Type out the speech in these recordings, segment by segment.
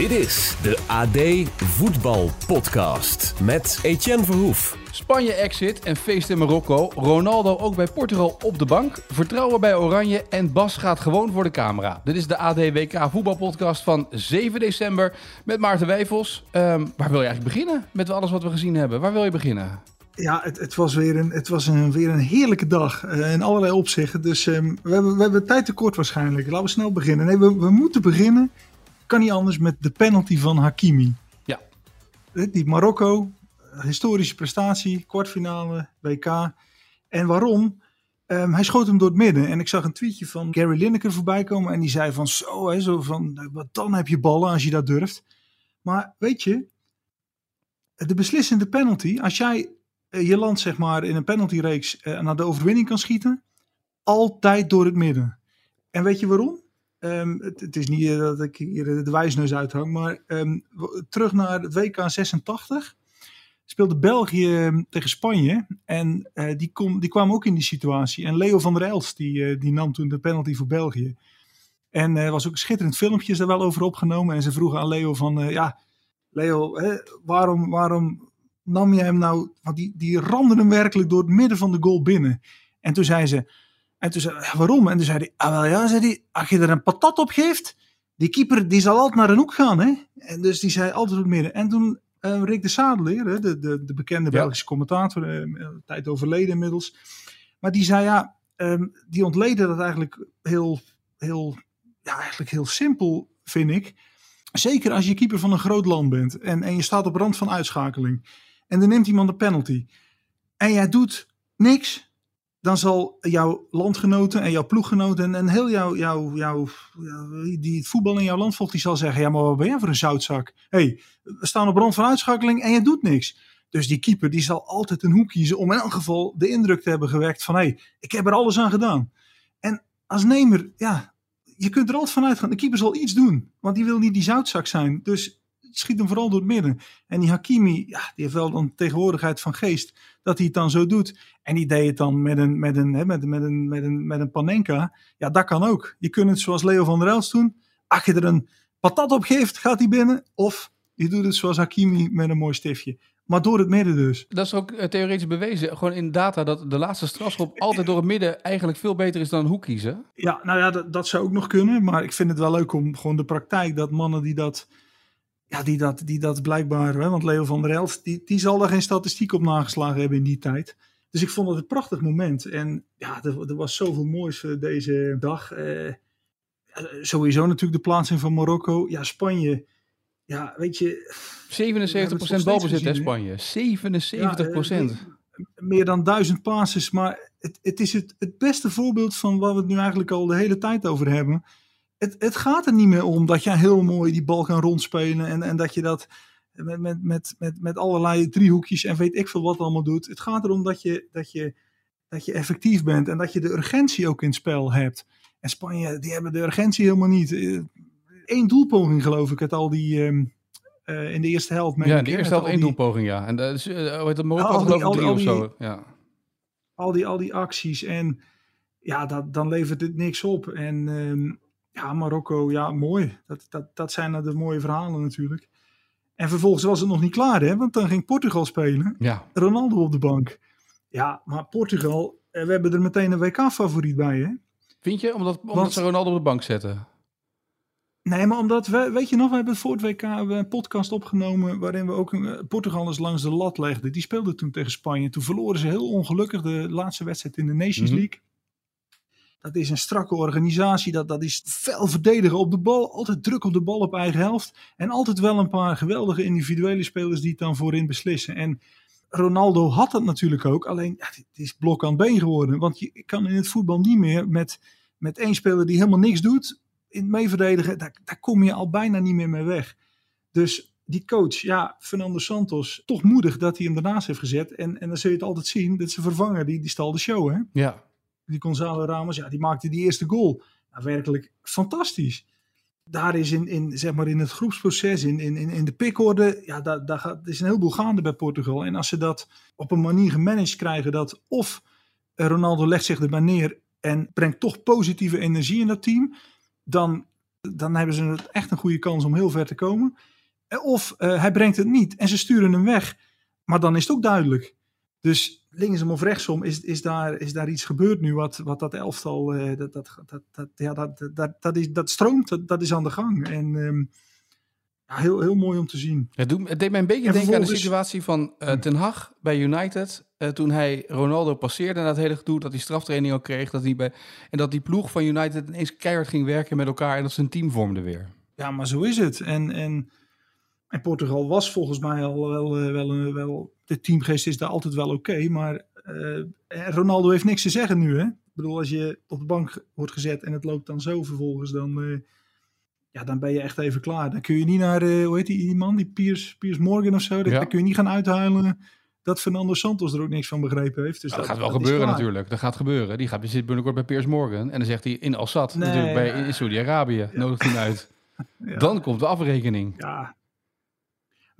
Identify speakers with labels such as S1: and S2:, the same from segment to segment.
S1: Dit is de AD Voetbal Podcast met Etienne Verhoef.
S2: Spanje exit en feest in Marokko. Ronaldo ook bij Portugal op de bank. Vertrouwen bij Oranje en Bas gaat gewoon voor de camera. Dit is de AD WK voetbalpodcast van 7 december met Maarten Wijfels. Ehm, waar wil je eigenlijk beginnen met alles wat we gezien hebben? Waar wil je beginnen?
S3: Ja, het, het, was weer een, het was een, weer een heerlijke dag uh, in allerlei opzichten. Dus um, we, hebben, we hebben tijd tekort waarschijnlijk. Laten we snel beginnen. Nee, we, we moeten beginnen. Kan niet anders met de penalty van Hakimi.
S2: Ja.
S3: Die Marokko, historische prestatie, kwartfinale, WK. En waarom? Um, hij schoot hem door het midden. En ik zag een tweetje van Gary Lineker voorbij komen. En die zei van zo, hè, zo van, wat dan heb je ballen als je dat durft. Maar weet je, de beslissende penalty, als jij je land zeg maar in een penaltyreeks uh, naar de overwinning kan schieten, altijd door het midden. En weet je waarom? Um, het, is niet uh, dat ik hier de wijsneus uithang, maar um, terug naar het WK 86 speelde België tegen Spanje. En uh, die, kom, die kwam ook in die situatie. En Leo van der Elst, die, uh, die nam toen de penalty voor België. En er was ook een schitterend filmpje daar wel over opgenomen. En ze vroegen aan Leo van, ja, Leo, hè, waarom, waarom nam je hem nou... Want die, die hem werkelijk door het midden van de goal binnen. En toen zei ze, en toen zei, waarom? En toen zei hij, ah wel ja, zei hij, als je er een patat op geeft, die keeper die zal altijd naar een hoek gaan. Hè? En dus die zei altijd op midden. En toen uh, Rick de Sadeleer, de, de, de bekende Belgische commentator, uh, tijd overleden inmiddels. Maar die zei ja, um, die ontleden dat eigenlijk heel, heel, ja, eigenlijk heel simpel, vind ik. Zeker als je keeper van een groot land bent en, en je staat op rand van uitschakeling. En dan neemt iemand een penalty. En jij doet niks. Dan zal jouw landgenoten en jouw ploeggenoten en, heel jouw, jouw, jouw, die het voetbal in jouw land volgt, die zal zeggen: Ja, maar wat ben jij voor een zoutzak? hey, we staan op rand van uitschakeling en je doet niks. Dus die keeper die zal altijd een hoek kiezen om in elk geval de indruk te hebben gewekt van hé, hey, ik heb er alles aan gedaan. En als nemer, ja, je kunt er altijd van uitgaan. De keeper zal iets doen, want die wil niet die zoutzak zijn. Dus schiet hem vooral door het midden. En die Hakimi, ja, die heeft wel dan tegenwoordigheid van geest dat hij het dan zo doet. En die deed het dan met een, met een, hè, met, met een, met een, met een panenka. Ja, dat kan ook. Je kunt het zoals Leo van der Elst doen. Als je er een patat op geeft, gaat hij binnen. Of je doet het zoals Hakimi met een mooi stiftje. Maar door het midden dus.
S2: Dat is ook theoretisch bewezen. Gewoon in data dat de laatste strafschop altijd door het midden eigenlijk veel beter is dan een hoek kiezen.
S3: Ja, nou ja, dat, dat zou ook nog kunnen. Maar ik vind het wel leuk om gewoon de praktijk dat mannen die dat ja, die dat, die dat blijkbaar, hè, want Leo van der Elst, die, die zal er geen statistiek op nageslagen hebben in die tijd. Dus ik vond het een prachtig moment. En ja, er, er was zoveel moois deze dag. Eh, sowieso natuurlijk de plaatsing van Marokko. Ja, Spanje. Ja, weet je.
S2: 77% balbezit in Spanje. 77%. Ja, uh,
S3: meer dan duizend passes. Maar het, het is het, het beste voorbeeld van waar we het nu eigenlijk al de hele tijd over hebben het, het gaat er niet meer om dat je heel mooi die bal kan rondspelen en, en dat je dat met, met, met, met, met allerlei driehoekjes en weet ik veel wat allemaal doet. Het gaat erom dat je, dat, je, dat je effectief bent en dat je de urgentie ook in het spel hebt. En Spanje, die hebben de urgentie helemaal niet. Eén doelpoging geloof ik, het al die... Um, uh, in de eerste helft.
S2: Ja, in de eerste helft één die... doelpoging, ja. En dat is, uh, het Marokko had geloof ik drie of zo. Ja.
S3: Al die, al die acties en ja, dat, dan levert het niks op. En um, ja, Marokko, ja, mooi. Dat, dat, dat zijn nou de mooie verhalen natuurlijk. En vervolgens was het nog niet klaar, hè? Want dan ging Portugal spelen.
S2: Ja.
S3: Ronaldo op de bank. Ja, maar Portugal, eh, we hebben er meteen een WK-favoriet bij, hè?
S2: Vind je? Omdat, omdat Want, ze Ronaldo op de bank zetten?
S3: Nee, maar omdat we, weet je nog, we hebben voor het WK een podcast opgenomen waarin we ook een, Portugal eens langs de lat legden. Die speelde toen tegen Spanje. Toen verloren ze heel ongelukkig de laatste wedstrijd in de Nations League. Mm -hmm. Dat is een strakke organisatie. Dat, dat is fel verdedigen op de bal. Altijd druk op de bal op eigen helft. En altijd wel een paar geweldige individuele spelers die het dan voorin beslissen. En Ronaldo had dat natuurlijk ook. Alleen, ja, het is blok aan been geworden. Want je kan in het voetbal niet meer met, met één speler die helemaal niks doet. In het meeverdedigen, daar, kom je al bijna niet meer mee weg. Dus die coach, ja, Fernando Santos, toch moedig dat hij hem daarnaast heeft gezet. En, en dan zul je het altijd zien, dat zijn vervanger, die, die stal de show, hè.
S2: Ja.
S3: Die Gonzalo Ramos, ja, die maakte die eerste goal. Werkelijk fantastisch. Daar is in, in, zeg maar in het groepsproces, in, in, in de pickorde, ja, daar, daar gaat, is een heleboel gaande bij Portugal. En als ze dat op een manier gemanaged krijgen, dat of Ronaldo legt zich erbij neer en brengt toch positieve energie in dat team, dan, dan hebben ze echt een goede kans om heel ver te komen. Of uh, hij brengt het niet en ze sturen hem weg. Maar dan is het ook duidelijk. Dus linksom of rechtsom is, is, daar, is daar iets gebeurd nu wat, wat dat elftal, uh, dat, dat, dat, dat, ja, dat, dat, dat, is, dat stroomt, dat, dat is aan de gang. En um, ja, heel, heel mooi om te zien.
S2: Het, doet, het deed mij een beetje denken aan de situatie van uh, Ten Hag bij United. Uh, toen hij Ronaldo passeerde na het hele gedoe, dat hij straftraining ook kreeg. Dat hij bij, en dat die ploeg van United ineens keihard ging werken met elkaar en dat ze een team vormden weer.
S3: Ja, maar zo is het. En, en en Portugal was volgens mij al wel, wel, wel, wel de teamgeest is daar altijd wel oké. maar uh, Ronaldo heeft niks te zeggen nu. Hè? Ik bedoel, als je op de bank wordt gezet en het loopt dan zo vervolgens, dan, uh, ja, dan ben je echt even klaar. Dan kun je niet naar, uh, hoe heet die, die man, die Piers, Piers Morgan of zo. Ja. Dan kun je niet gaan uithuilen dat Fernando Santos er ook niks van begrepen heeft. Dus
S2: dat,
S3: dat,
S2: gaat wel
S3: dat
S2: gebeuren natuurlijk. Dat gaat gebeuren. Die gaat zit binnenkort bij Piers Morgan. En dan zegt hij in Assad, nee, natuurlijk bij in Saudi-Arabië, ja. nodigt hij uit. ja. Dan komt de afrekening.
S3: Ja,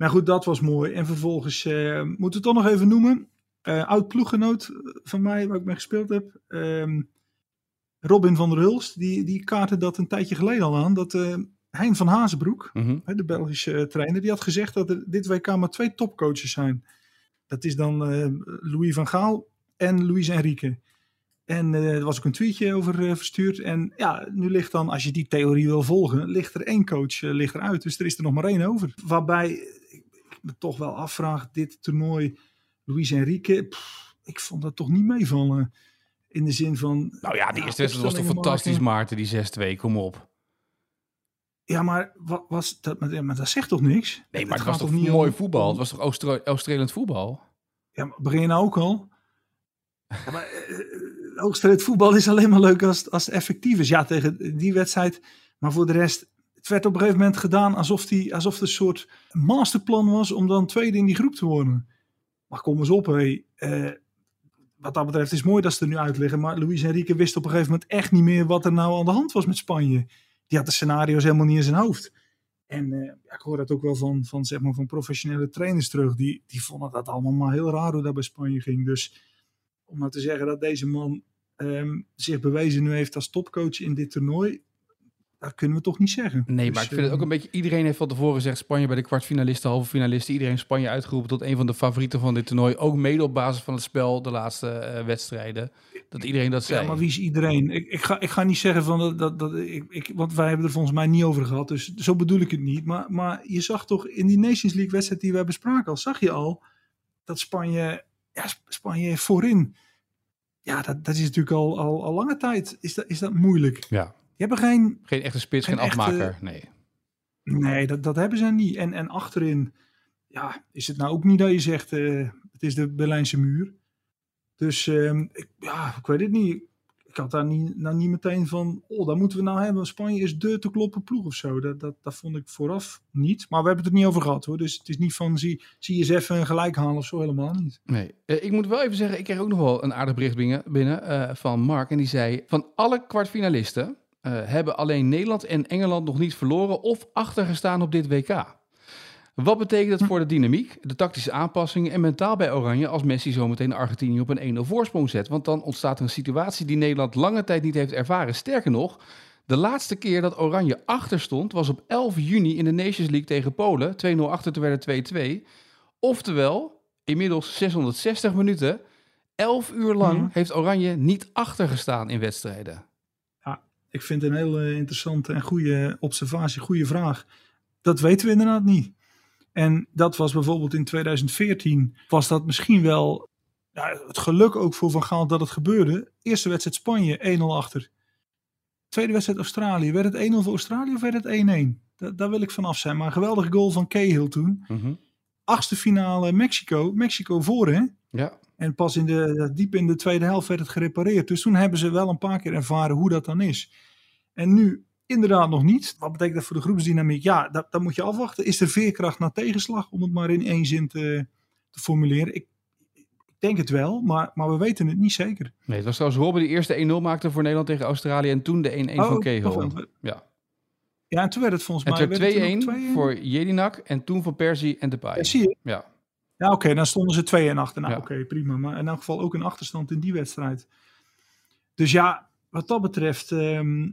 S3: maar goed, dat was mooi. En vervolgens uh, moeten we het toch nog even noemen. Uh, oud ploeggenoot van mij, waar ik mee gespeeld heb. Um, Robin van der Hulst. Die, die kaartte dat een tijdje geleden al aan. Dat uh, Hein van Hazenbroek, mm -hmm. de Belgische trainer, die had gezegd dat er dit WK maar twee topcoaches zijn. Dat is dan Louis van Gaal en Luis Enrique. En er was ook een tweetje over verstuurd. En ja, nu ligt dan, als je die theorie wil volgen, ligt er één coach ligt eruit. Dus er is er nog maar één over. Waarbij me toch wel afvraag, dit toernooi, Luis Enrique, pff, ik vond dat toch niet meevallen. In de zin van...
S2: Nou ja, die eerste wedstrijd was toch fantastisch, Maarten, die 6-2, kom op.
S3: Ja, maar wat was dat? Maar dat zegt toch niks?
S2: Nee, maar het, was toch niet mooi om... voetbal? Het was toch Australisch voetbal?
S3: Ja, maar begin je nou ook al? Ja, maar hoogstrijd voetbal is alleen maar leuk als, als het effectief is. Ja, tegen die wedstrijd. Maar voor de rest, het werd op een gegeven moment gedaan alsof, die, alsof het een soort masterplan was om dan tweede in die groep te worden. Maar kom eens op, hé. Uh, wat dat betreft is mooi dat ze er nu uitleggen. Maar Luis Enrique wist op een gegeven moment echt niet meer wat er nou aan de hand was met Spanje. Die had de scenario's helemaal niet in zijn hoofd. En uh, ja, ik hoor dat ook wel van, van, zeg maar, van professionele trainers terug. Die, die vonden dat allemaal maar heel raar hoe dat bij Spanje ging. Dus om nou te zeggen dat deze man um, zich bewezen nu heeft als topcoach in dit toernooi, dat kunnen we toch niet zeggen.
S2: Nee, dus, maar ik vind het ook een beetje... Iedereen heeft van tevoren gezegd... Spanje bij de kwartfinalisten, halve finalisten... iedereen Spanje uitgeroepen tot een van de favorieten van dit toernooi. Ook mede op basis van het spel, de laatste uh, wedstrijden. Dat iedereen dat zei.
S3: Ja, maar wie is iedereen? Ik, ik, ga, ik ga niet zeggen van... Dat, dat, dat, ik, ik, want wij hebben er volgens mij niet over gehad. Dus zo bedoel ik het niet. Maar, maar je zag toch in die Nations League wedstrijd die we bespraken al... zag je al dat Spanje... Ja, Spanje voorin ja, dat, dat is natuurlijk al, al, al lange tijd is dat, is dat moeilijk.
S2: Ja.
S3: Die hebben geen...
S2: Geen echte spits, geen, geen afmaker, echte, nee.
S3: Nee, dat, dat hebben ze niet. En, en achterin, ja, is het nou ook niet dat je zegt, uh, het is de Berlijnse muur. Dus uh, ik, ja, ik weet het niet ik had daar niet, nou niet meteen van, oh, dat moeten we nou hebben. Spanje is de te kloppen ploeg of zo. Dat, dat, dat vond ik vooraf niet. Maar we hebben het er niet over gehad hoor. Dus het is niet van, zie, zie je eens even een gelijk halen of zo, helemaal niet.
S2: Nee, uh, ik moet wel even zeggen, ik kreeg ook nog wel een aardig bericht binnen, binnen uh, van Mark. En die zei, van alle kwartfinalisten uh, hebben alleen Nederland en Engeland nog niet verloren of achtergestaan op dit WK. Wat betekent het voor de dynamiek, de tactische aanpassingen en mentaal bij Oranje als Messi zometeen Argentinië op een 1-0 voorsprong zet? Want dan ontstaat er een situatie die Nederland lange tijd niet heeft ervaren. Sterker nog, de laatste keer dat Oranje achter stond was op 11 juni in de Nations League tegen Polen. 2-0 achter, toen werd het 2-2. Oftewel, inmiddels 660 minuten, 11 uur lang mm. heeft Oranje niet achtergestaan in wedstrijden.
S3: Ik vind het een hele interessante en goede observatie, goede vraag. Dat weten we inderdaad niet. En dat was bijvoorbeeld in 2014, was dat misschien wel ja, het geluk ook voor Van Gaal dat het gebeurde. Eerste wedstrijd Spanje, 1-0 achter. Tweede wedstrijd Australië. Werd het 1-0 voor Australië of werd het 1-1? Da daar wil ik vanaf zijn. Maar een geweldige goal van Cahill toen. Mm -hmm. achtste finale Mexico, Mexico voor hè.
S2: Ja.
S3: En pas in de, diep in de tweede helft werd het gerepareerd. Dus toen hebben ze wel een paar keer ervaren hoe dat dan is. En nu inderdaad nog niet. Wat betekent dat voor de groepsdynamiek? Ja, dat, dat moet je afwachten. Is er veerkracht na tegenslag? Om het maar in één zin te, te formuleren. Ik, ik denk het wel, maar, maar we weten het niet zeker.
S2: Nee, het was trouwens Robben die eerste 1-0 maakte voor Nederland tegen Australië. En toen de 1-1 van
S3: Oh,
S2: Kegel.
S3: wacht,
S2: Ja.
S3: Ja, en toen werd het volgens
S2: En
S3: mij...
S2: het
S3: werd het
S2: werd
S3: toen
S2: 2-1
S3: nog 2-1?
S2: voor Jelinak. En toen van Persie en Depay.
S3: Ja, zie je?
S2: Ja.
S3: Ja, oké, dan stonden ze 2 en achter. Nou,
S2: Ja.
S3: oké, prima. Maar in elk geval ook een achterstand in die wedstrijd. Dus ja, wat dat betreft ehm,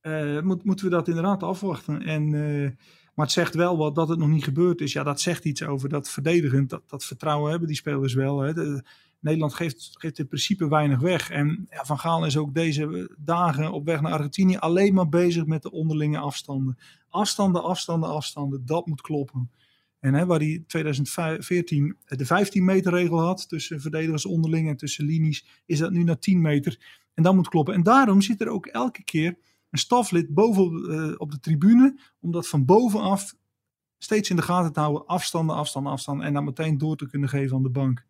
S3: eh, moet, moeten we dat inderdaad afwachten. En, eh, maar het zegt wel wat dat het nog niet gebeurd is. Ja, dat zegt iets over dat verdedigend. Dat, dat vertrouwen hebben die spelers wel. Hè. De- Nederland geeft, geeft in principe weinig weg. En ja, Van Gaal is ook deze dagen op weg naar Argentinië alleen maar bezig met de onderlinge afstanden. Afstanden, afstanden, afstanden. Dat moet kloppen. En hè, waar hij 2014 de 15 meter regel had tussen verdedigers onderling en tussen linies, is dat nu naar 10 meter. En dat moet kloppen. En daarom zit er ook elke keer een staflid boven eh, op de tribune, om dat van bovenaf steeds in de gaten te houden. Afstanden, afstanden, afstanden. En dan meteen door te kunnen geven aan de bank.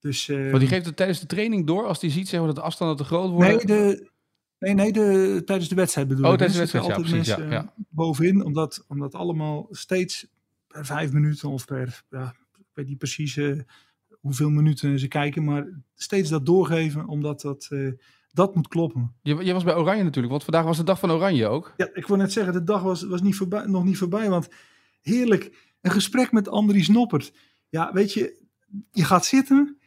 S3: Dus, eh,
S2: Want die geeft het tijdens de training door als hij ziet zeg maar, dat de afstanden te groot worden.
S3: nee, de, nee, nee de, tijdens de wedstrijd bedoel
S2: Oh,
S3: ik.
S2: tijdens de wedstrijd, ja,
S3: altijd
S2: precies, ja,
S3: mensen, eh, bovenin, omdat, omdat allemaal steeds per vijf minuten of per, ja, ik weet niet precies eh, hoeveel minuten ze kijken, maar steeds dat doorgeven, omdat dat, eh, dat moet kloppen.
S2: Je, je was bij Oranje natuurlijk, want vandaag was de dag van Oranje ook.
S3: Ja, ik wil net zeggen, de dag was, was niet voorbij, nog niet voorbij, want heerlijk, een gesprek met Andries Noppert. Ja, weet je, je gaat zitten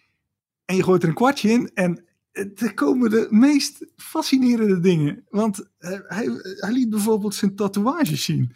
S3: en je gooit er een kwartje in en er komen de meest fascinerende dingen. Want eh, hij, hij liet bijvoorbeeld zijn tatoeages zien.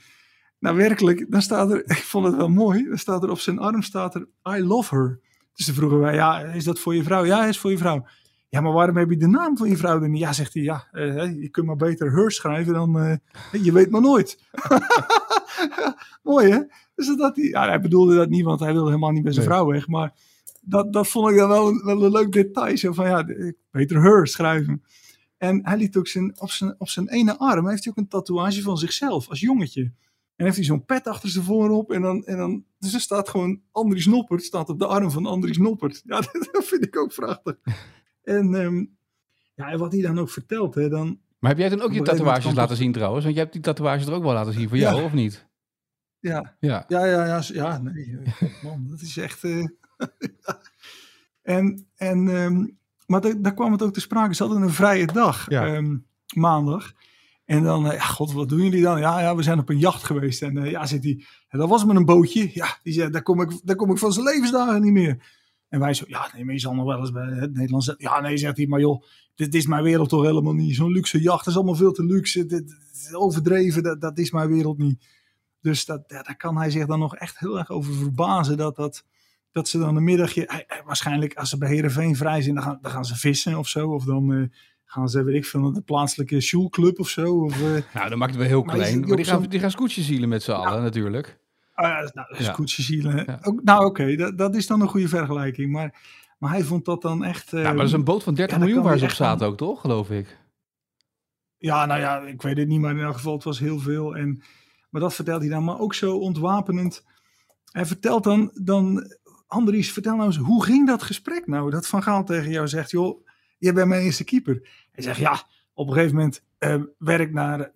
S3: Nou, werkelijk, dan staat er, ik vond het wel mooi, dan staat er op zijn arm staat er, I love her. Dus toen vroegen wij, ja, is dat voor je vrouw? Ja, is voor je vrouw. Ja, maar waarom heb je de naam van je vrouw dan niet? Ja, zegt hij, ja, eh, je kunt maar beter her schrijven dan, eh, je weet maar nooit. mooi hè? Dus dat hij, ja, hij bedoelde dat niet, want hij wilde helemaal niet bij zijn
S2: Nee.
S3: vrouw weg. Maar dat, dat vond ik dan wel een, wel een leuk detail. Zo van, ja, beter her schrijven. En hij liet ook zijn, op, zijn, op zijn ene arm, heeft hij ook een tatoeage van zichzelf als jongetje. En heeft hij zo'n pet achter zijn voorop. En dan, en dan, dus er staat gewoon Andries Noppert, staat op de arm van Andries Noppert. Ja, dat vind ik ook prachtig. En, ehm, ja, en wat hij dan ook vertelt, hè, dan,
S2: Maar heb jij dan ook je tatoeages laten zien trouwens? Want jij hebt die tatoeages er ook wel laten zien voor jou,
S3: Ja.
S2: of niet?
S3: ja,
S2: Ja.
S3: Ja, ja, ja, nee, eh, man, dat is echt. eh, en, en, ehm, maar da- daar kwam het ook te sprake. Ze hadden een vrije dag,
S2: Ja.
S3: ehm, maandag. En dan, eh, ja, god, wat doen jullie dan? Ja, ja, we zijn op een jacht geweest. En eh, ja, zit hij, dat was met een bootje. Ja, die zei, daar kom ik, daar kom ik van zijn levensdagen niet meer. En wij zo, ja, nee, maar je zal nog wel eens bij het Nederlands. Ja, nee, zegt hij, maar joh, dit is mijn wereld toch helemaal niet. Zo'n luxe jacht is allemaal veel te luxe. Dit, dit overdreven, dat, dat is mijn wereld niet. Dus dat, ja, daar kan hij zich dan nog echt heel erg over verbazen. Dat, dat, dat ze dan een middagje, hij- hij- waarschijnlijk als ze bij Heerenveen vrij zijn, dan gaan, dan gaan ze vissen of zo. Of dan eh, gaan ze, weet ik veel, naar de plaatselijke shoelclub of zo. Of, eh,
S2: Nou, dan maakt het wel heel klein. Maar die gaan, die gaan scootjes zielen met z'n allen natuurlijk.
S3: Ah nou, dat
S2: Ja.
S3: Ook, nou, oké, dat, dat is dan een goede vergelijking. Maar, maar hij vond dat dan echt.
S2: Ja, maar dat is een boot van 30
S3: ja, daar
S2: miljoen waar ze op zaten ook, toch? Geloof ik.
S3: Ja, nou ja, ik weet het niet, maar in elk geval, het was heel veel. En, maar dat vertelt hij dan, maar ook zo ontwapenend. Hij vertelt dan, dan Andries, vertel nou eens, hoe ging dat gesprek nou? Dat Van Gaal tegen jou zegt, joh, jij bent mijn eerste keeper. Hij zegt, ja, op een gegeven moment eh, werd ik naar,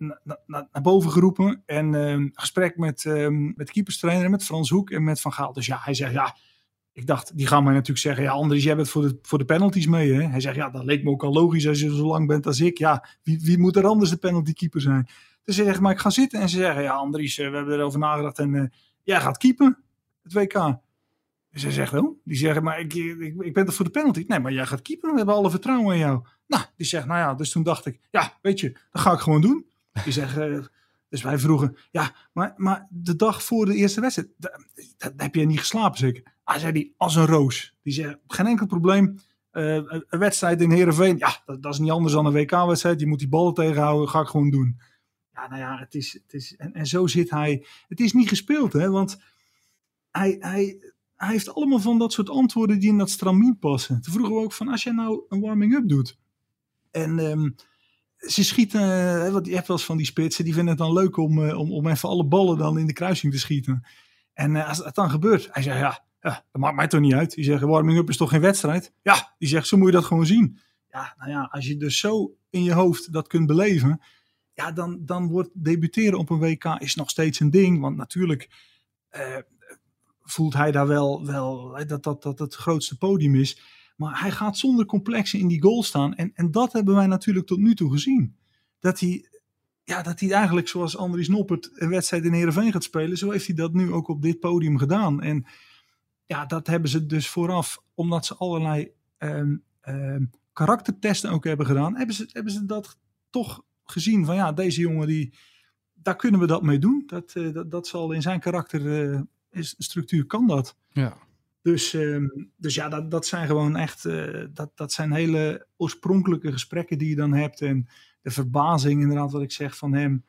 S3: naar, boven geroepen. En eh, gesprek met, eh, met keeperstrainer, met Frans Hoek en met Van Gaal. Dus ja, hij zegt, ja, ik dacht, die gaan mij natuurlijk zeggen, ja, Andries, jij bent voor de, voor de penalties mee. Hè? Hij zegt, ja, dat leek me ook al logisch als je zo lang bent als ik. Ja, wie, wie moet er anders de penaltykeeper zijn? Dus hij zegt, maar ik ga zitten. En ze zeggen, ja, Andries, eh, we hebben erover nagedacht en eh, jij gaat keepen, het WK. Dus zegt, oh, die zeggen, maar ik, ik, ik ben toch voor de penalty? Nee, maar jij gaat keepen, we hebben alle vertrouwen in jou. Nou, die zegt, nou ja, dus toen dacht ik, ja, weet je, dat ga ik gewoon doen. Die zegt, eh, dus wij vroegen, ja, maar, maar de dag voor de eerste wedstrijd, da- da- heb je niet geslapen zeker? Hij zei die als een roos. Die zei, geen enkel probleem. Eh, een wedstrijd in Heerenveen, ja, dat, dat is niet anders dan een WK-wedstrijd. Je moet die ballen tegenhouden, ga ik gewoon doen. Ja, nou ja, het is, het is en, en zo zit hij. Het is niet gespeeld, hè, want hij, hij, hij heeft allemaal van dat soort antwoorden die in dat stramien passen. Toen vroegen we ook van, als jij nou een warming-up doet en ehm, ze schieten, eh, want je hebt wel eens van die spitsen, die vinden het dan leuk om, eh, om, om even alle ballen dan in de kruising te schieten. En eh, als het dan gebeurt, hij zegt, ja, ja, dat maakt mij toch niet uit. Die zegt, warming-up is toch geen wedstrijd? Ja, die zegt, zo moet je dat gewoon zien. Ja, nou ja, als je dus zo in je hoofd dat kunt beleven, ja, dan, dan wordt debuteren op een WK is nog steeds een ding. Want natuurlijk eh, voelt hij daar wel, wel dat, dat dat het grootste podium is. Maar hij gaat zonder complexen in die goal staan. En, en dat hebben wij natuurlijk tot nu toe gezien. Dat hij, ja, dat hij eigenlijk zoals Andries Noppert een wedstrijd in Heerenveen gaat spelen. Zo heeft hij dat nu ook op dit podium gedaan. En ja, dat hebben ze dus vooraf, omdat ze allerlei ehm, ehm, karaktertesten ook hebben gedaan. Hebben ze, hebben ze dat toch gezien van ja, deze jongen die, daar kunnen we dat mee doen. Dat, eh, dat, dat zal in zijn karakter eh, is, structuur kan dat.
S2: Ja.
S3: Dus, ehm, dus ja, dat, dat zijn gewoon echt, eh, dat, dat zijn hele oorspronkelijke gesprekken die je dan hebt. En de verbazing inderdaad wat ik zeg van hem.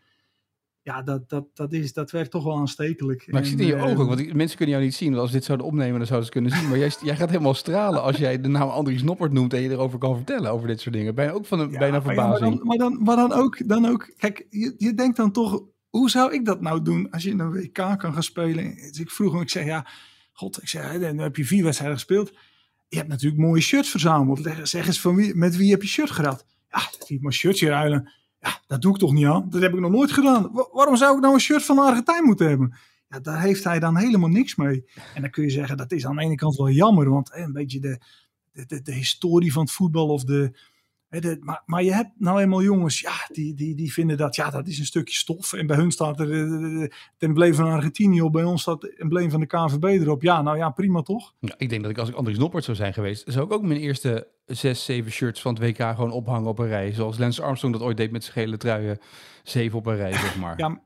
S3: Ja, dat, dat, dat, is, dat werkt toch wel aanstekelijk.
S2: Maar ik zie het in je ogen, want die- mensen kunnen jou niet zien. Want Als ze dit zouden opnemen, dan zouden ze kunnen zien. Maar jij, jij gaat helemaal stralen als jij de naam Andries Noppert noemt en je erover kan vertellen over dit soort dingen. Bijna ook van een
S3: Ja,
S2: bijna
S3: maar ja, maar
S2: verbazing.
S3: dan, maar, dan, maar dan ook, dan ook kijk, je, je denkt dan toch, hoe zou ik dat nou doen als je in een WK kan gaan spelen? Dus ik vroeg hem, ik zeg ja, god, ik hè, dan heb je vier wedstrijden gespeeld. Je hebt natuurlijk mooie shirts verzameld. Zeg eens, van met wie heb je shirt gehad? Ja, dat ik mijn shirtje ruilen. Ja, dat doe ik toch niet aan? Dat heb ik nog nooit gedaan. Wa- waarom zou ik nou een shirt van Argentijn moeten hebben? Ja, daar heeft hij dan helemaal niks mee. En dan kun je zeggen, dat is aan de ene kant wel jammer, want een beetje de, de, de, de historie van het voetbal of de, De- maar, maar je hebt nou eenmaal jongens, ja, die, die, die vinden dat, ja, dat is een stukje stof. En bij hun staat er eh, het embleem van Argentinië op, bij ons staat het embleem van de KVB erop. Ja, nou ja, prima toch?
S2: Ja, ik denk dat ik als ik Andries Noppert zou zijn geweest, zou ik ook mijn eerste zes, zeven shirts van het WK gewoon ophangen op een rij. Zoals Lance Armstrong dat ooit deed met zijn gele truien. Zeven op een rij, zeg maar.
S3: Ja,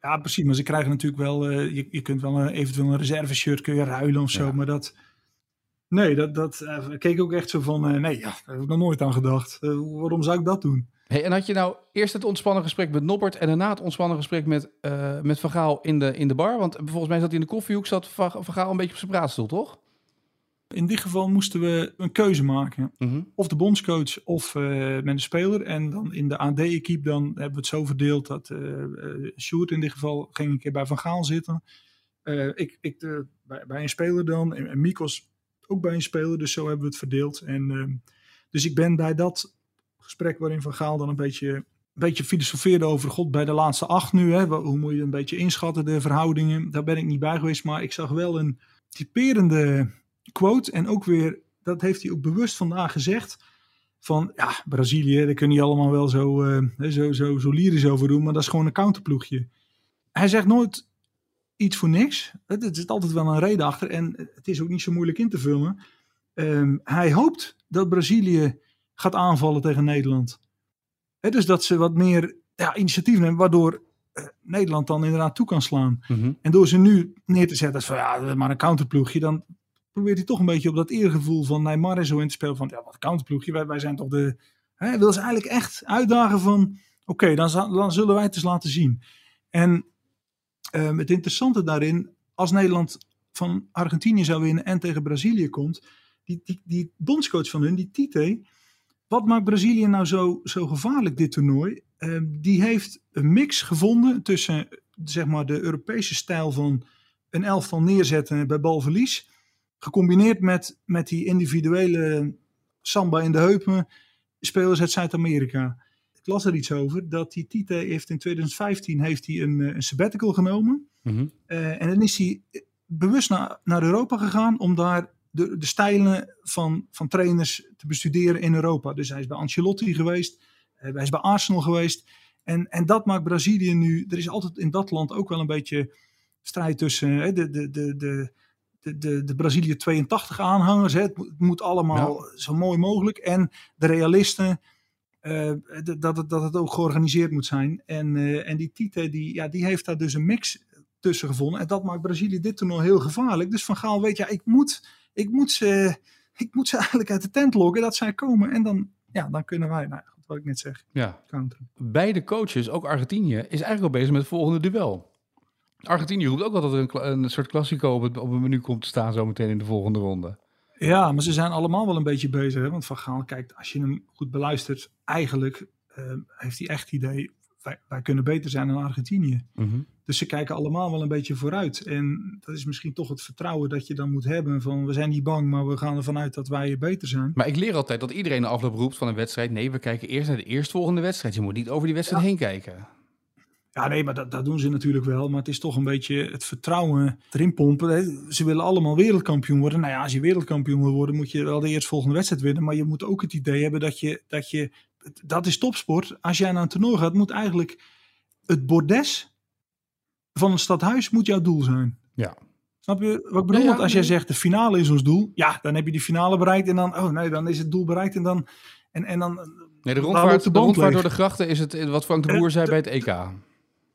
S3: ja precies. Maar ze krijgen natuurlijk wel, eh, je, je kunt wel een, eventueel een reserve-shirt kun je ruilen of zo.
S2: Ja.
S3: Maar dat, nee, dat, dat eh, keek ook echt zo van, eh, nee, ja, daar heb ik nog nooit aan gedacht. Eh, waarom zou ik dat doen?
S2: Hey, en had je nou eerst het ontspannen gesprek met Noppert en daarna het ontspannen gesprek met, met Van Gaal in de, in de bar? Want volgens mij zat hij in de koffiehoek, zat Van Van Gaal een beetje op zijn praatstoel, toch?
S3: In dit geval moesten we een keuze maken.
S2: Mhm.
S3: of de bondscoach of met een speler. En dan in de AD-equipe dan hebben we het zo verdeeld dat Sjoerd in dit geval ging een keer bij Van Gaal zitten. Ik ik bij, bij een speler dan en, en Mikos ook bij een speler. Dus zo hebben we het verdeeld. En, ehm, dus ik ben bij dat gesprek waarin Van Gaal dan een beetje, een beetje filosofeerde over God bij de laatste acht nu. Hè, hoe moet je een beetje inschatten de verhoudingen. Daar ben ik niet bij geweest. Maar ik zag wel een typerende quote. En ook weer, dat heeft hij ook bewust vandaag gezegd van ja, Brazilië, daar kun je allemaal wel zo, hè, zo, zo, zo lyrisch over doen, maar dat is gewoon een counterploegje. Hij zegt nooit iets voor niks. Het, het zit altijd wel een reden achter en het is ook niet zo moeilijk in te vullen. Ehm, hij hoopt dat Brazilië gaat aanvallen tegen Nederland. Hè, dus dat ze wat meer ja, initiatief nemen, waardoor eh, Nederland dan inderdaad toe kan slaan.
S2: Mhm.
S3: En door ze nu neer te zetten van ja, maar een counterploegje, dan probeert hij toch een beetje op dat eergevoel van Neymar en zo in te spelen. Van ja, wat counterploegje, wij, wij zijn toch de. Hij wil ze eigenlijk echt uitdagen van oké, dan, dan zullen wij het eens laten zien. En ehm, het interessante daarin, als Nederland van Argentinië zou winnen en tegen Brazilië komt, die, die, die bondscoach van hun, die Tite, wat maakt Brazilië nou zo, zo gevaarlijk dit toernooi? Ehm, die heeft een mix gevonden tussen zeg maar de Europese stijl van een elftal neerzetten bij balverlies, gecombineerd met, met die individuele samba in de heupen spelers uit Zuid-Amerika. Las er iets over dat die Tite heeft in 2015 heeft hij een, eh, een sabbatical genomen.
S2: Mhm.
S3: Eh, en dan is hij bewust naar, naar Europa gegaan om daar de, de stijlen van, van trainers te bestuderen in Europa. Dus hij is bij Ancelotti geweest, eh, hij is bij Arsenal geweest. En, en dat maakt Brazilië nu. Er is altijd in dat land ook wel een beetje strijd tussen eh, de, de, de, de, de, de, de Brazilië 82 aanhangers. Hè. Het, moet, het moet allemaal zo mooi mogelijk. En de realisten. Eh, dat, het, dat het ook georganiseerd moet zijn. En, eh, en die Tite, die, ja, die heeft daar dus een mix tussen gevonden. En dat maakt Brazilië dit toernooi heel gevaarlijk. Dus Van Gaal weet, ja, ik moet, ik moet, ze, ik moet ze eigenlijk uit de tent lokken. Dat zij komen. En dan, ja, dan kunnen wij, nou, wat ik net zeg,
S2: Ja.
S3: counteren.
S2: Beide coaches, ook Argentinië, is eigenlijk al bezig met het volgende duel. Argentinië roept ook al dat er een, een soort klassico op het, op het menu komt te staan zometeen in de volgende ronde.
S3: Ja, maar ze zijn allemaal wel een beetje bezig. Hè? Want Van Gaal, kijkt, als je hem goed beluistert, eigenlijk eh, heeft hij echt het idee wij, wij kunnen beter zijn dan Argentinië.
S2: Mhm.
S3: Dus ze kijken allemaal wel een beetje vooruit. En dat is misschien toch het vertrouwen dat je dan moet hebben van we zijn niet bang, maar we gaan ervan uit dat wij beter zijn.
S2: Maar ik leer altijd dat iedereen de afloop roept van een wedstrijd. Nee, we kijken eerst naar de eerstvolgende wedstrijd. Je moet niet over die wedstrijd heen kijken.
S3: Ja, nee, maar dat, dat doen ze natuurlijk wel. Maar het is toch een beetje het vertrouwen erin pompen. hè. Ze willen allemaal wereldkampioen worden. Nou ja, als je wereldkampioen wil worden, moet je wel de eerstvolgende wedstrijd winnen. Maar je moet ook het idee hebben dat je, dat je, dat is topsport. Als jij naar een toernooi gaat, moet eigenlijk het bordes van een stadhuis moet jouw doel zijn.
S2: Ja.
S3: Snap je wat ik bedoel?
S2: Ja,
S3: Want als jij zegt de finale is ons doel, ja, dan heb je die finale bereikt en dan, oh nee, dan is het doel bereikt en dan, en, en dan,
S2: Nee, de rondvaart,
S3: de
S2: de rondvaart door de grachten is het wat Frank de
S3: Eh,
S2: Boer zei bij het EK.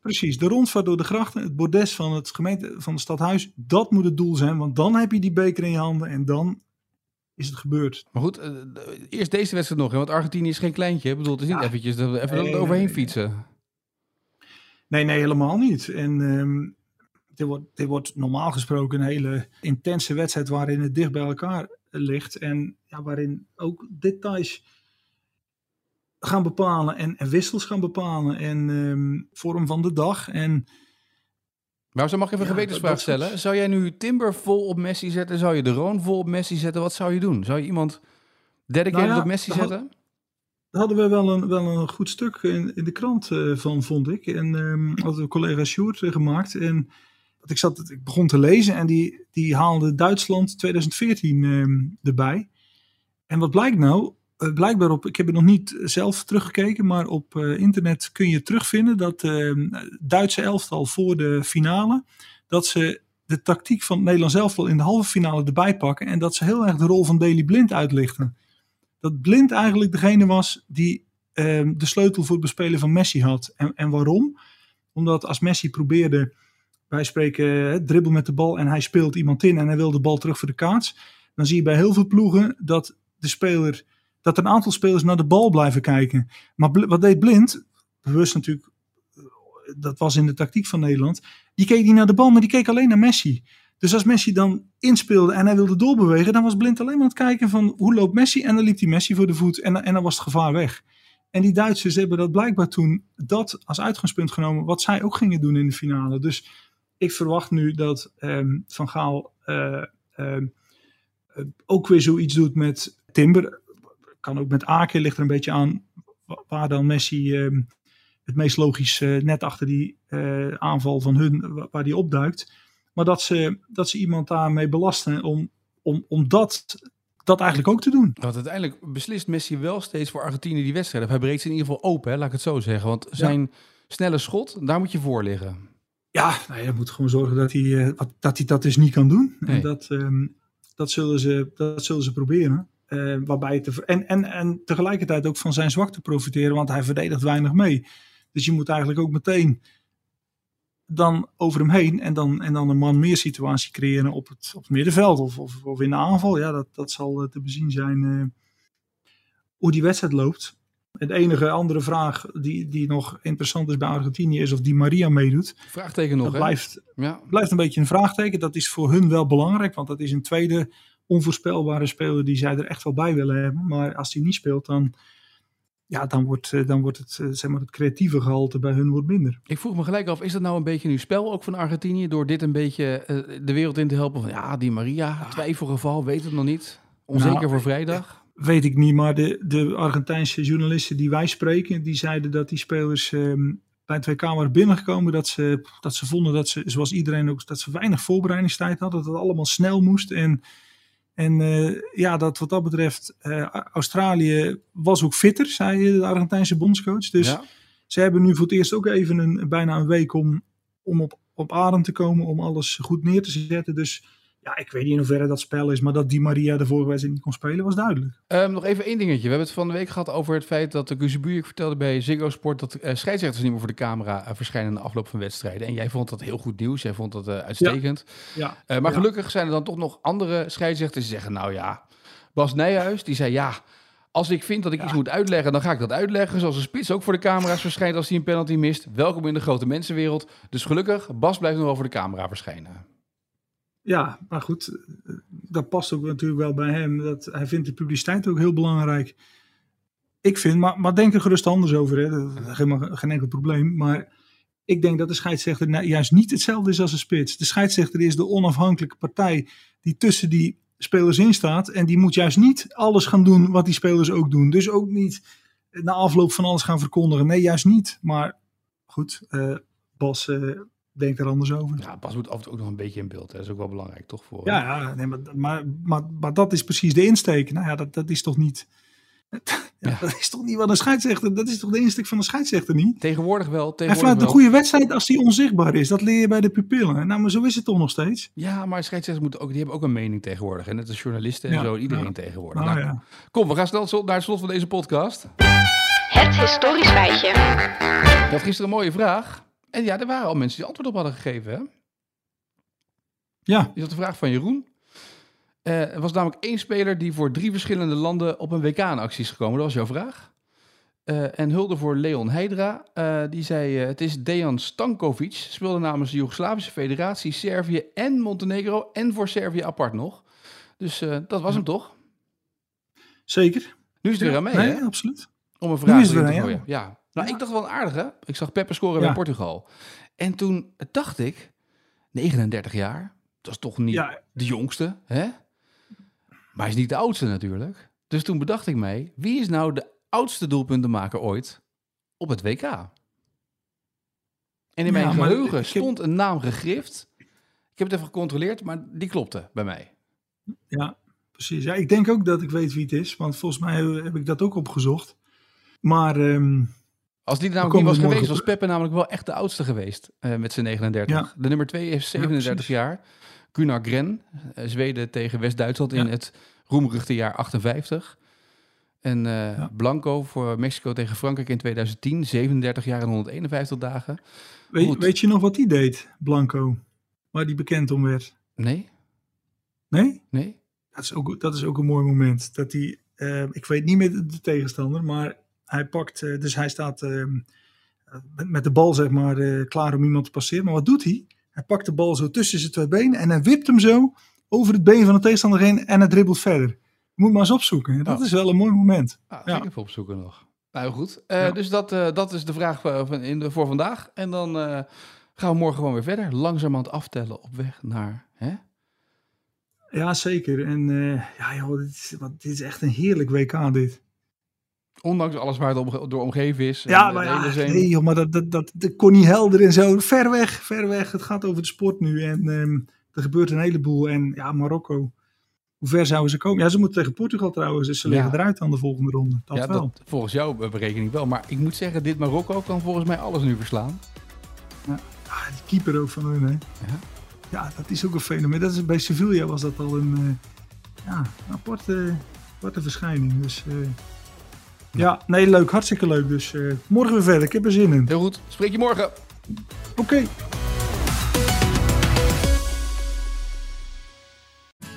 S3: Precies, de rondvaart door de grachten, het bordes van het gemeente van het stadhuis, dat moet het doel zijn, want dan heb je die beker in je handen en dan is het gebeurd.
S2: Maar goed, eh, eerst deze wedstrijd nog. hè, Want Argentinië is geen kleintje. Ik bedoel, het is niet
S3: Ja.
S2: eventjes even
S3: Nee,
S2: er overheen
S3: nee,
S2: fietsen.
S3: Nee, nee, helemaal niet. En ehm, dit, wordt, dit wordt normaal gesproken een hele intense wedstrijd waarin het dicht bij elkaar ligt en ja, waarin ook details gaan bepalen en, en wissels gaan bepalen en ehm, vorm van de dag en
S2: Maar zo mag ik even een gewetensvraag stellen. Zou jij nu Timber vol op Messi zetten? Zou je de Roon vol op Messi zetten? Wat zou je doen? Zou je iemand dedicated
S3: Nou ja,
S2: op Messi
S3: had-
S2: zetten?
S3: Daar hadden we wel een, wel een goed stuk in, in de krant eh, van, vond ik. En ehm hadden we collega Sjoerd eh, gemaakt. En ik, zat, ik begon te lezen en die, die haalde Duitsland 2014 ehm, erbij. En wat blijkt nou? Eh, blijkbaar op, ik heb het nog niet zelf teruggekeken, maar op eh, internet kun je terugvinden dat ehm Duitse elftal voor de finale, dat ze de tactiek van het Nederlands elftal in de halve finale erbij pakken. En dat ze heel erg de rol van Daley Blind uitlichten dat Blind eigenlijk degene was die ehm, de sleutel voor het bespelen van Messi had. En, en waarom? Omdat als Messi probeerde, wij spreken eh, dribbel met de bal en hij speelt iemand in en hij wil de bal terug voor de kaats. Dan zie je bij heel veel ploegen dat de speler, dat een aantal spelers naar de bal blijven kijken. Maar wat deed Blind? Bewust natuurlijk, eh, dat was in de tactiek van Nederland. Die keek niet naar de bal, maar die keek alleen naar Messi. Dus als Messi dan inspeelde en hij wilde doorbewegen, dan was Blind alleen maar aan het kijken van hoe loopt Messi. En dan liep die Messi voor de voet en, en dan was het gevaar weg. En die Duitsers hebben dat blijkbaar toen dat als uitgangspunt genomen, wat zij ook gingen doen in de finale. Dus ik verwacht nu dat ehm, Van Gaal eh, ehm, eh, ook weer zoiets doet met Timber. Kan ook met Aken, ligt er een beetje aan wa- waar dan Messi ehm, het meest logisch net achter die eh, aanval van hun, wa- waar die opduikt. Maar dat ze, dat ze iemand daarmee belasten om, om, om dat, dat eigenlijk ook te doen.
S2: Want uiteindelijk beslist Messi wel steeds voor Argentinië die wedstrijd. Of hij breekt ze in ieder geval open, hè, laat ik het zo zeggen. Want zijn snelle schot, daar moet je voor liggen.
S3: Ja, nou, je moet gewoon zorgen dat hij, eh, dat, hij dat dus niet kan doen.
S2: Nee.
S3: En dat, ehm, dat, zullen ze, dat zullen ze proberen. Eh, waarbij het te- en, en, en tegelijkertijd ook van zijn zwakte profiteren, want hij verdedigt weinig mee. Dus je moet eigenlijk ook meteen dan over hem heen en dan, en dan een man meer situatie creëren op het, op het middenveld of, of, of in de aanval. Ja, dat, dat zal eh, te bezien zijn eh, hoe die wedstrijd loopt. En de enige andere vraag die, die nog interessant is bij Argentinië is of Di Maria meedoet.
S2: Vraagteken nog,
S3: Dat
S2: hè?
S3: blijft,
S2: Ja.
S3: blijft een beetje een vraagteken. Dat is voor hun wel belangrijk, want dat is een tweede onvoorspelbare speler die zij er echt wel bij willen hebben. Maar als die niet speelt, dan, ja, dan, wordt, eh, dan wordt het, eh, zeg maar, het creatieve gehalte bij hun wordt minder.
S2: Ik vroeg me gelijk af, is dat nou een beetje nu spel ook van Argentinië? Door dit een beetje eh, de wereld in te helpen van ja, die Maria, twijfelgeval, weet het nog niet. Onzeker
S3: Nou,
S2: voor vrijdag.
S3: Weet ik niet, maar de, de Argentijnse journalisten die wij spreken, die zeiden dat die spelers ehm, bij het WK waren binnengekomen. Dat ze, dat ze vonden dat ze, zoals iedereen ook, dat ze weinig voorbereidingstijd hadden. Dat het allemaal snel moest. En, en eh, ja, dat wat dat betreft, eh, Australië was ook fitter, zei de Argentijnse bondscoach. Dus
S2: ja.
S3: ze hebben nu voor het eerst ook even een, bijna een week om, om op, op adem te komen, om alles goed neer te zetten. Dus ja, ik weet niet in hoeverre dat spel is, maar dat Di Maria de vorige wedstrijd niet kon spelen was duidelijk.
S2: Ehm, nog even één dingetje. We hebben het van de week gehad over het feit dat de Guzebuurk vertelde bij Ziggo Sport dat eh, scheidsrechters niet meer voor de camera eh, verschijnen in de afloop van wedstrijden. En jij vond dat heel goed nieuws. Jij vond dat eh, uitstekend.
S3: Ja,
S2: maar
S3: Ja.
S2: gelukkig zijn er dan toch nog andere scheidsrechters die zeggen, nou ja, Bas Nijhuis, die zei ja, als ik vind dat ik iets moet uitleggen, dan ga ik dat uitleggen. Zoals een spits ook voor de camera's verschijnt als hij een penalty mist. Welkom in de grote mensenwereld. Dus gelukkig, Bas blijft nog wel voor de camera verschijnen.
S3: Ja, maar goed, eh, dat past ook natuurlijk wel bij hem. Dat, hij vindt de publiciteit ook heel belangrijk. ik vind, maar, maar denk er gerust anders over. Hè. Dat is helemaal geen enkel probleem. Maar ik denk dat de scheidsrechter nou juist niet hetzelfde is als een spits. De scheidsrechter is de onafhankelijke partij die tussen die spelers in staat. En die moet juist niet alles gaan doen wat die spelers ook doen. Dus ook niet na afloop van alles gaan verkondigen. Nee, juist niet. Maar goed, uh, Bas uh, denkt er anders over.
S2: Ja, Bas moet af en toe ook nog een beetje in beeld. Hè. Dat is ook wel belangrijk, toch? Voor,
S3: ja, ja nee, maar, maar, maar, maar, dat is precies de insteek. Nou ja, dat, dat is toch niet... Ja, Dat is toch niet wat een scheidsrechter... Dat is toch de insteek van een scheidsrechter niet?
S2: Tegenwoordig wel.
S3: Tegenwoordig
S2: hij fluit
S3: een goede wedstrijd als die onzichtbaar is. Dat leer je bij de pupillen. Nou, maar zo is het toch nog steeds?
S2: Ja, maar scheidsrechters moeten ook, die hebben ook een mening tegenwoordig. En net als journalisten en
S3: Ja,
S2: zo. Iedereen
S3: ja.
S2: tegenwoordig.
S3: Nou,
S2: Nou,
S3: ja.
S2: Kom, we gaan snel zo- naar het slot van deze podcast.
S4: Het historisch feitje.
S2: Je had gisteren een mooie vraag. En ja, er waren al mensen die antwoord op hadden gegeven. Hè?
S3: Ja,
S2: Je had de vraag van Jeroen. Eh, er was namelijk één speler die voor drie verschillende landen op een WK in actie is gekomen. Dat was jouw vraag. Eh, en hulde voor Leon Heidra. Eh, die zei, het is Dejan Stankovic. Speelde namens de Joegoslavische Federatie, Servië en Montenegro. En voor Servië apart nog. Dus dat was hem toch?
S3: zeker.
S2: Nu is het weer aan mij,
S3: nee,
S2: hè?
S3: absoluut.
S2: Om een
S3: Nu
S2: vraag
S3: is
S2: te
S3: aan
S2: gooien. Ja. Nou,
S3: Ja.
S2: ik dacht wel een aardige. Ik zag Peppe scoren
S3: Ja.
S2: bij Portugal. En toen dacht ik, 39 jaar, dat is toch niet
S3: Ja.
S2: de jongste, hè? Maar hij is niet de oudste natuurlijk. Dus toen bedacht ik mij, wie is nou de oudste doelpuntenmaker ooit op het WK? En in mijn geheugen
S3: heb-
S2: stond een naam gegrift. Ik heb het even gecontroleerd, maar die klopte bij mij.
S3: Ja, precies. Ja, ik denk ook dat ik weet wie het is. Want volgens mij heb ik dat ook opgezocht. Maar ehm,
S2: Als die er namelijk niet was geweest, was. Peppe namelijk wel echt de oudste geweest eh, met zijn 39.
S3: Ja.
S2: De nummer 2 is 37
S3: precies.
S2: jaar. Gunnar Gren, eh, Zweden tegen West-Duitsland in het roemruchte jaar 58. En
S3: Ja.
S2: Blanco voor Mexico tegen Frankrijk in 2010, 37 jaar en 151 dagen.
S3: weet, weet je nog wat die deed, Blanco? Waar die bekend om werd?
S2: Nee?
S3: Nee?
S2: Nee?
S3: Dat is ook, dat is ook een mooi moment. Dat hij, ik weet niet meer de tegenstander, maar hij pakt, eh, dus hij staat ehm, met, met de bal zeg maar eh, klaar om iemand te passeren. Maar wat doet hij? Hij pakt de bal zo tussen zijn twee benen en hij wipt hem zo over het been van de tegenstander heen en hij dribbelt verder. Moet maar eens opzoeken. Dat
S2: Oh.
S3: is wel een mooi moment.
S2: Ah,
S3: Ja.
S2: ik even opzoeken nog. Nou goed, Eh,
S3: Ja.
S2: dus dat, eh, dat is de vraag eh, van, in de, voor vandaag. En dan eh, gaan we morgen gewoon weer verder. Langzamerhand aftellen op weg naar... Hè?
S3: Ja, zeker. En eh, ja, joh, dit, is, wat, dit is echt een heerlijk WK dit.
S2: Ondanks alles waar het door omgeven is.
S3: Ja,
S2: En
S3: maar ja, nee, joh, maar dat, dat, dat, dat kon niet helder en zo. Ver weg, ver weg. Het gaat over de sport nu. En ehm, er gebeurt een heleboel. En ja, Marokko. Hoe ver zouden ze komen? Ja, ze moeten tegen Portugal trouwens. Dus ze
S2: Ja.
S3: liggen eruit aan de volgende ronde. Dat
S2: ja,
S3: wel.
S2: dat, volgens jouw berekening wel. Maar ik moet zeggen, dit Marokko kan volgens mij alles nu verslaan.
S3: Ah, die keeper ook van hun, hè.
S2: Ja.
S3: Ja, dat is ook een fenomeen. Dat is, bij Sevilla was dat al een eh, ja, een aparte, aparte verschijning. Dus eh, ja, nee, leuk. Hartstikke leuk. Dus eh, morgen weer verder. Ik heb er zin in.
S2: Heel goed, spreek je morgen.
S3: Oké.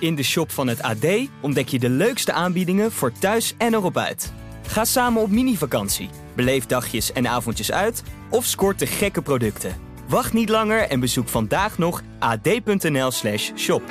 S5: In de shop van het AD ontdek je de leukste aanbiedingen voor thuis en erop uit. Ga samen op mini-vakantie, beleef dagjes en avondjes uit of scoort de gekke producten. Wacht niet langer en bezoek vandaag nog ad.nl/shop.